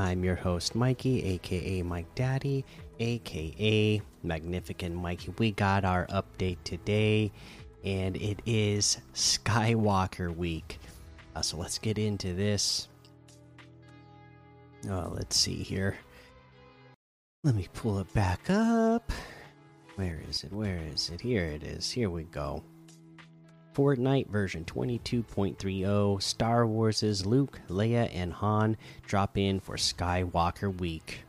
I'm your host, Mikey, aka Mike Daddy, aka Magnificent Mikey. We got our update today, and it is Skywalker Week. Uh, so let's get into this. Oh, let's see here. Let me pull it back up. Where is it? Where is it? Here it is. Here we go. Fortnite version 22.30 Star Wars' Luke, Leia, and Han drop in for Skywalker Week.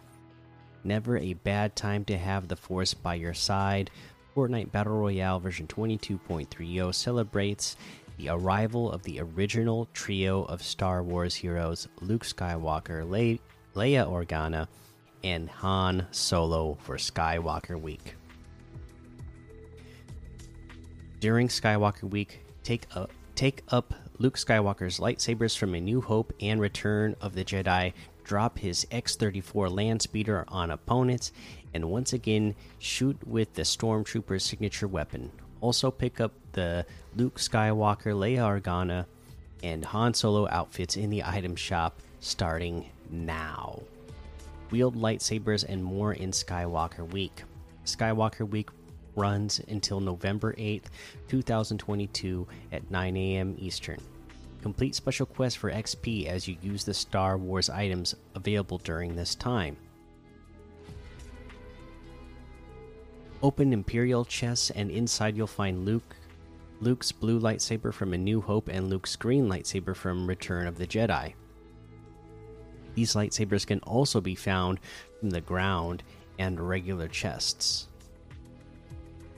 Never a bad time to have the Force by your side. Fortnite Battle Royale version 22.30 celebrates the arrival of the original trio of Star Wars heroes Luke Skywalker, Le Leia Organa, and Han Solo for Skywalker Week. During Skywalker Week, take up take up Luke Skywalker's lightsabers from A New Hope and Return of the Jedi. Drop his X-34 land speeder on opponents, and once again shoot with the Stormtrooper's signature weapon. Also pick up the Luke Skywalker, Leia Organa, and Han Solo outfits in the item shop starting now. Wield lightsabers and more in Skywalker Week. Skywalker Week runs until November 8th, 2022 at 9 a.m. Eastern. Complete special quests for XP as you use the Star Wars items available during this time. Open Imperial chests, and inside you'll find Luke, Luke's blue lightsaber from A New Hope and Luke's green lightsaber from Return of the Jedi. These lightsabers can also be found from the ground and regular chests.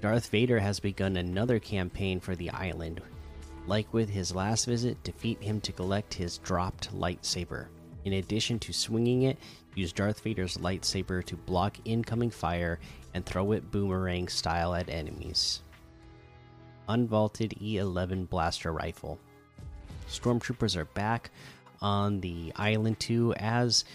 Darth Vader has begun another campaign for the island. Like with his last visit, defeat him to collect his dropped lightsaber. In addition to swinging it, use Darth Vader's lightsaber to block incoming fire and throw it boomerang style at enemies. Unvaulted E11 Blaster Rifle. Stormtroopers are back on the island too, as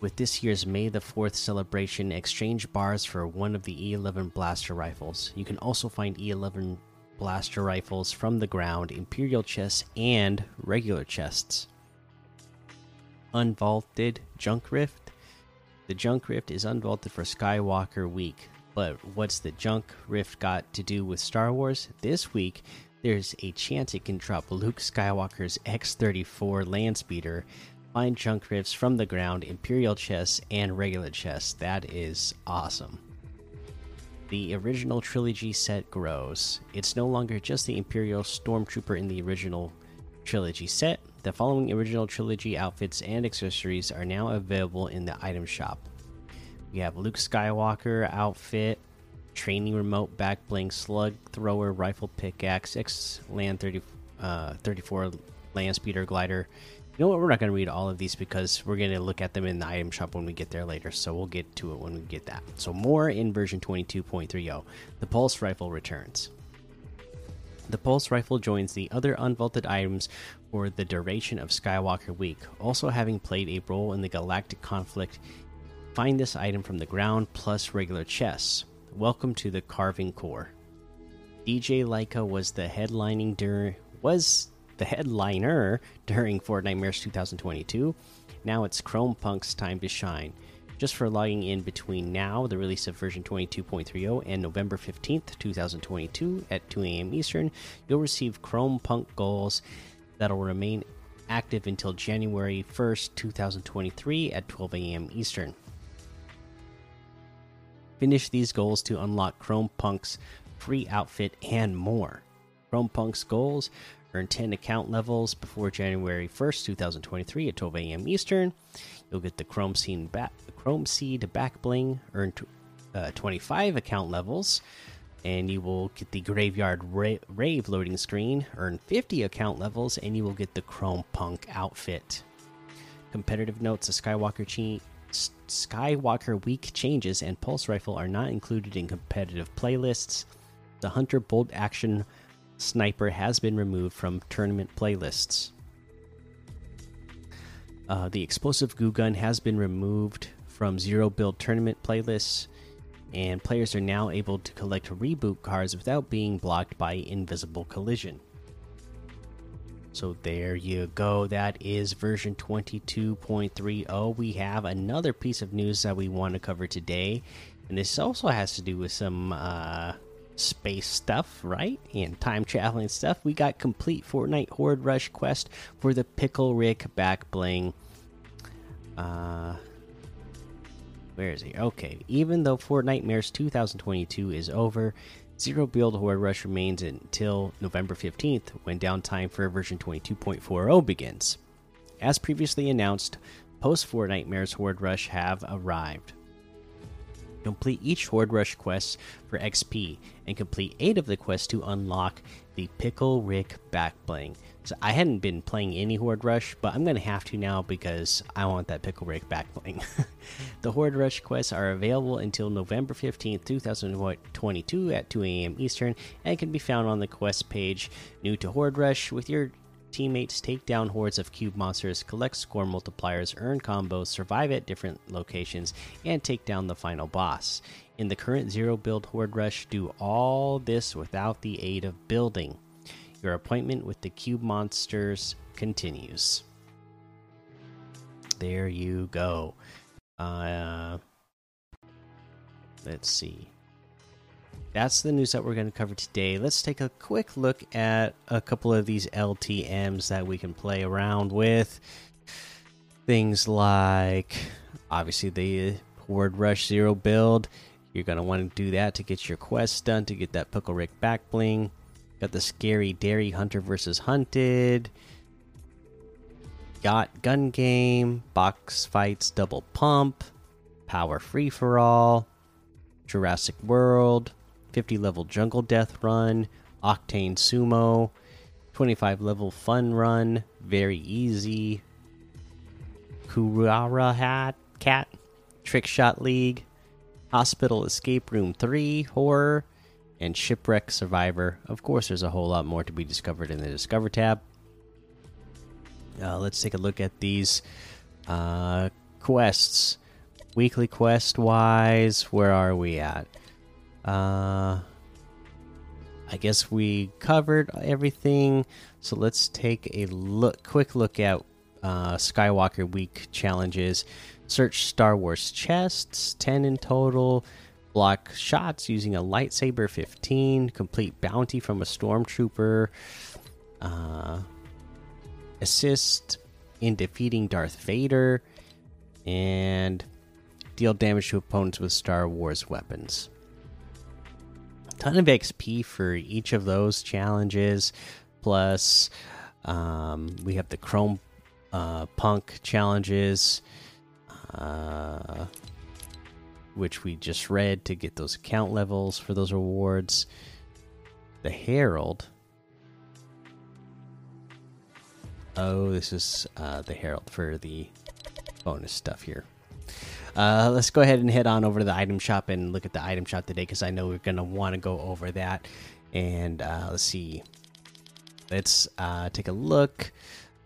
with this year's May the 4th celebration, exchange bars for one of the E11 blaster rifles. You can also find E11 blaster rifles from the ground, Imperial chests, and regular chests. Unvaulted Junk Rift. The Junk Rift is unvaulted for Skywalker Week. But what's the Junk Rift got to do with Star Wars? This week, there's a chance it can drop Luke Skywalker's X 34 land speeder Find junk rifts from the ground, Imperial chests, and regular chests. That is awesome. The original trilogy set grows. It's no longer just the Imperial Stormtrooper in the original trilogy set. The following original trilogy outfits and accessories are now available in the item shop. We have Luke Skywalker outfit, training remote, back bling, slug thrower, rifle pickaxe, X land 30, uh, 34 land speeder glider, you know what? We're not going to read all of these because we're going to look at them in the item shop when we get there later. So we'll get to it when we get that. So more in version 22.30. The pulse rifle returns. The pulse rifle joins the other unvaulted items for the duration of Skywalker Week. Also, having played a role in the galactic conflict, find this item from the ground plus regular chests. Welcome to the Carving Core. DJ Lyka was the headlining during was the headliner during Fortnite Fortnitemares 2022. Now it's Chrome Punk's time to shine. Just for logging in between now, the release of version 22.30, and November 15th, 2022 at 2 a.m. Eastern, you'll receive Chrome Punk goals that'll remain active until January 1st, 2023 at 12 a.m. Eastern. Finish these goals to unlock Chrome Punk's free outfit and more. Chrome Punk's goals Earn 10 account levels before January 1st, 2023 at 12 a.m. Eastern. You'll get the Chrome Seed back, Chrome Seed back bling. Earn uh, 25 account levels, and you will get the Graveyard Ra Rave loading screen. Earn 50 account levels, and you will get the Chrome Punk outfit. Competitive notes: The Skywalker Skywalker Week changes and Pulse Rifle are not included in competitive playlists. The Hunter Bolt Action Sniper has been removed from tournament playlists. Uh, the Explosive Goo Gun has been removed from Zero Build tournament playlists, and players are now able to collect reboot cards without being blocked by Invisible Collision. So there you go. That is version 22.30. We have another piece of news that we want to cover today. And this also has to do with some uh, space stuff, right? And time traveling stuff. We got complete Fortnite Horde Rush quest for the Pickle Rick back bling. Uh, where is he? Okay. Even though Fortnitemares 2022 is over, Zero Build Horde Rush remains until November 15th, when downtime for version 22.40 begins. As previously announced, post Fortnitemares Horde Rush have arrived. Complete each Horde Rush quest for XP, and complete 8 of the quests to unlock the Pickle Rick back bling. So I hadn't been playing any Horde Rush, but I'm gonna have to now because I want that Pickle Rick back bling. the Horde Rush quests are available until November 15th, 2022 at 2 a.m. Eastern, and can be found on the quest page. New to Horde Rush with your teammates take down hordes of cube monsters, collect score multipliers, earn combos, survive at different locations, and take down the final boss. In the current zero build horde rush, do all this without the aid of building. Your appointment with the cube monsters continues. There you go. Uh, let's see that's the news that we're going to cover today. Let's take a quick look at a couple of these LTMs that we can play around with. Things like, obviously, the Horde Rush Zero build. You're going to want to do that to get your quests done, to get that Pickle Rick back bling. Got the Scary Dairy Hunter versus Hunted. Yacht Gun Game. Box Fights Double Pump. Power Free for All. Jurassic World 50 level Jungle Death Run, Octane Sumo, 25 level Fun Run, very easy. Kurara Hat Cat, Trick Shot League, Hospital Escape Room 3, Horror, and Shipwreck Survivor. Of course, there's a whole lot more to be discovered in the Discover tab. Uh, let's take a look at these uh, quests. Weekly quest wise, where are we at? Uh, I guess we covered everything. So let's take a look, quick look at uh, Skywalker Week challenges. Search Star Wars chests, 10 in total. Block shots using a lightsaber, 15. Complete bounty from a stormtrooper. Uh, assist in defeating Darth Vader. And deal damage to opponents with Star Wars weapons ton of XP for each of those challenges. Plus, um, we have the Chrome uh, Punk challenges, uh, which we just read to get those account levels for those rewards. The Herald. Oh, this is uh, the Herald for the bonus stuff here. Uh, let's go ahead and head on over to the item shop and look at the item shop today because I know we're gonna want to go over that. And uh, let's see, let's uh, take a look.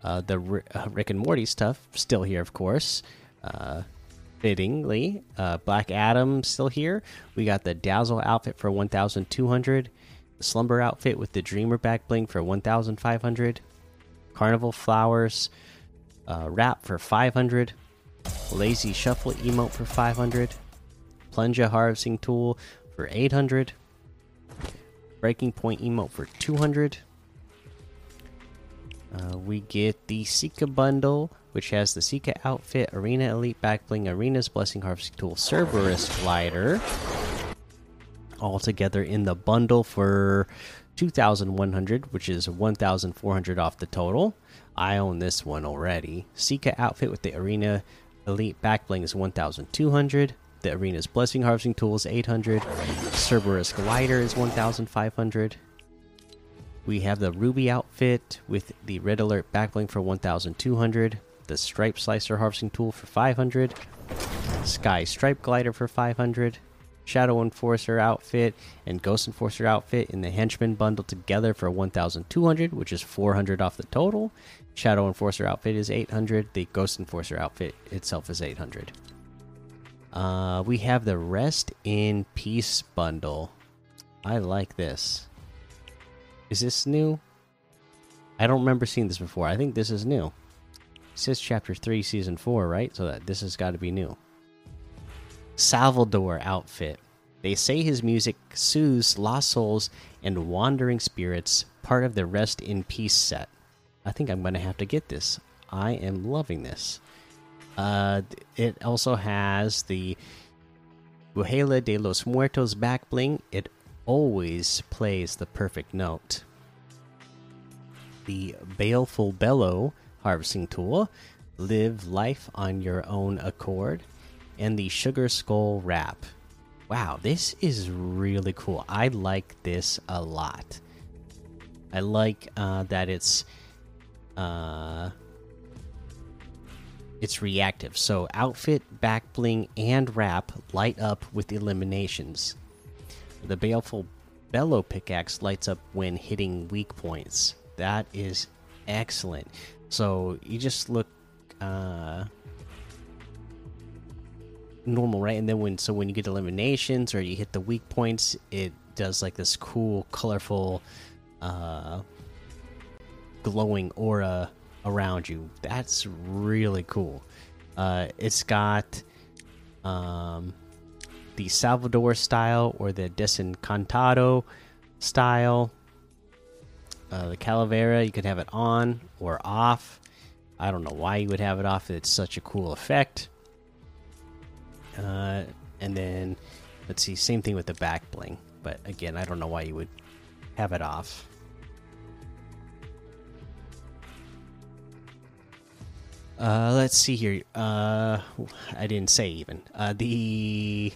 Uh, the uh, Rick and Morty stuff still here, of course. Uh, fittingly, Black Adam still here. We got the Dazzle outfit for 1,200. The Slumber outfit with the Dreamer back bling for 1,500. Carnival flowers wrap for 500 Lazy Shuffle emote for 500. Plunger harvesting tool for 800. Breaking point emote for 200. Uh, we get the Sika bundle, which has the Sika outfit, Arena Elite Backbling, Arena's Blessing Harvesting Tool, Cerberus Glider, all together in the bundle for 2,100, which is 1,400 off the total. I own this one already. Sika outfit with the Arena Elite Backbling is 1,200. The Arena's Blessing Harvesting Tool is 800. Cerberus Glider is 1,500. We have the Ruby outfit with the Red Alert Backbling for 1,200. The Stripe Slicer Harvesting Tool for 500. Sky Stripe Glider for 500, Shadow Enforcer outfit, and Ghost Enforcer outfit in the Henchman bundle together for 1,200, which is 400 off the total. Shadow Enforcer outfit is 800. The Ghost Enforcer outfit itself is 800. Uh, we have the Rest in Peace bundle. I like this. Is this new? I don't remember seeing this before. I think this is new. It says chapter 3, season 4, right? So that this has got to be new. Salvador outfit. They say his music soothes lost souls and wandering spirits, part of the Rest in Peace set. I think I'm going to have to get this. I am loving this. Uh, it also has the Brujela de los Muertos back bling. It always plays the perfect note. The Baleful Bellow harvesting tool. Live life on your own accord and the Sugar Skull wrap. Wow, this is really cool. I like this a lot. I like uh, that it's uh, it's reactive. So outfit, back bling, and wrap light up with eliminations. The baleful bellow pickaxe lights up when hitting weak points. That is excellent. So you just look. Uh, normal, right? And then when so when you get eliminations or you hit the weak points, it does like this cool, colorful, uh, glowing aura around you. That's really cool. Uh, it's got um, the Salvador style or the Desencantado style. Uh, the Calavera, you could have it on or off. I don't know why you would have it off. It's such a cool effect. Uh, and then let's see, same thing with the back bling. But again, I don't know why you would have it off. Uh, let's see here. Uh, I didn't say even. Uh, the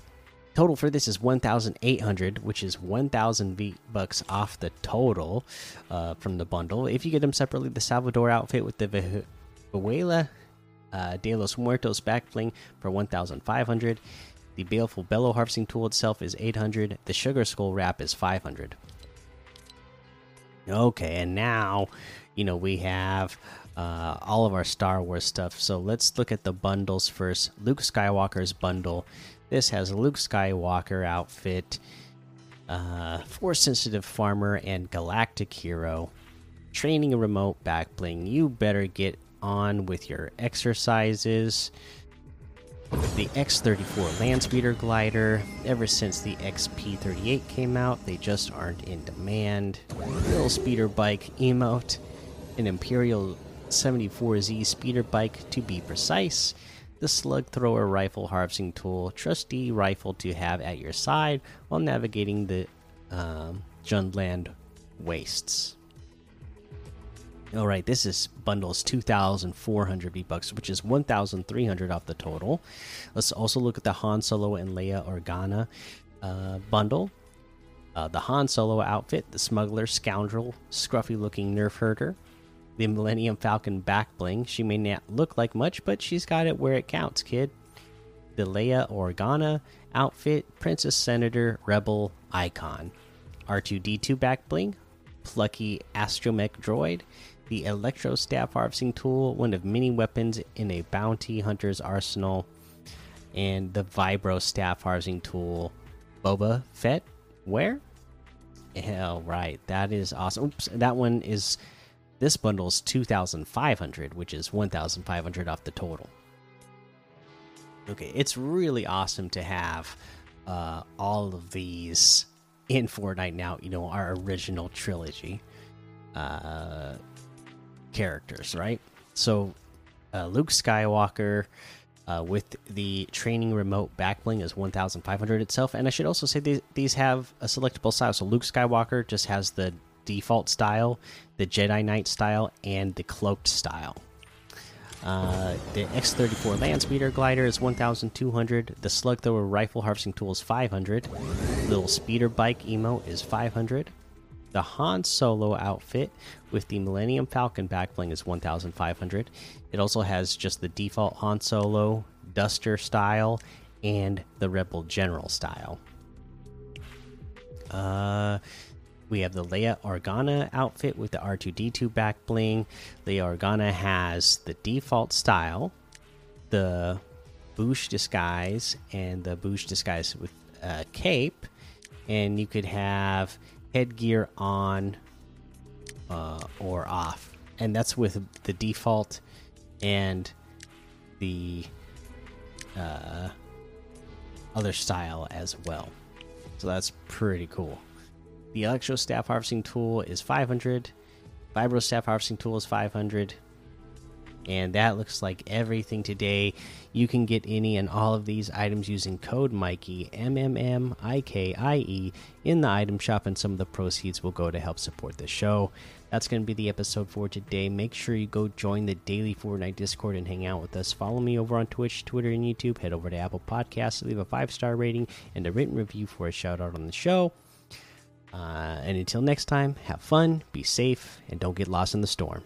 total for this is 1,800, which is 1,000 V bucks off the total uh, from the bundle. If you get them separately, the Salvador outfit with the Vihuela uh, De los Muertos back bling for 1,500. The Baleful Bellow harvesting tool itself is 800. The Sugar Skull wrap is 500. Okay, and now, you know, we have uh, all of our Star Wars stuff. So let's look at the bundles first. Luke Skywalker's bundle. This has Luke Skywalker outfit, uh, Force Sensitive Farmer, and Galactic Hero. Training a remote back bling. You better get on with your exercises. The X34 land speeder glider. Ever since the XP38 came out, they just aren't in demand. Little speeder bike emote. An Imperial 74Z speeder bike to be precise. The slug thrower rifle harvesting tool. Trusty rifle to have at your side while navigating the um, Jundland wastes. All right, this is bundles 2,400 V bucks, which is 1,300 off the total. Let's also look at the Han Solo and Leia Organa uh, bundle. Uh, the Han Solo outfit, the smuggler, scoundrel, scruffy looking nerf herder, the Millennium Falcon back bling. She may not look like much, but she's got it where it counts, kid. The Leia Organa outfit, Princess Senator, Rebel icon. R2D2 back bling, plucky astromech droid, the Electro Staff Harvesting Tool, one of many weapons in a bounty hunter's arsenal, and the Vibro Staff Harvesting Tool, Boba Fett. Where? Hell, right. That is awesome. Oops, that one is. This bundle is 2,500, which is 1,500 off the total. Okay, it's really awesome to have uh, all of these in Fortnite now. You know, our original trilogy. Uh, characters, right? So, uh, Luke Skywalker uh, with the training remote backbling is 1,500 itself. And I should also say these, these have a selectable style. So, Luke Skywalker just has the default style, the Jedi Knight style, and the cloaked style. Uh, the X34 Land Speeder Glider is 1,200. The Slug Thrower Rifle Harvesting Tool is 500. Little Speeder Bike Emo is 500. The Han Solo outfit with the Millennium Falcon backbling is 1,500. It also has just the default Han Solo Duster style and the Rebel General style. Uh, we have the Leia Organa outfit with the R2D2 back bling. Leia Organa has the default style, the Boushh disguise, and the Boushh disguise with a cape. And you could have headgear on uh, or off. And that's with the default and the uh, other style as well. So that's pretty cool. The Electro Staff Harvesting Tool is 500. Vibro Staff Harvesting Tool is 500. And that looks like everything today. You can get any and all of these items using code Mikey M M M I K I E in the item shop, and some of the proceeds will go to help support the show. That's going to be the episode for today. Make sure you go join the daily Fortnite Discord and hang out with us. Follow me over on Twitch, Twitter, and YouTube. Head over to Apple Podcasts, leave a five star rating and a written review for a shout out on the show. Uh, and until next time, have fun, be safe, and don't get lost in the storm.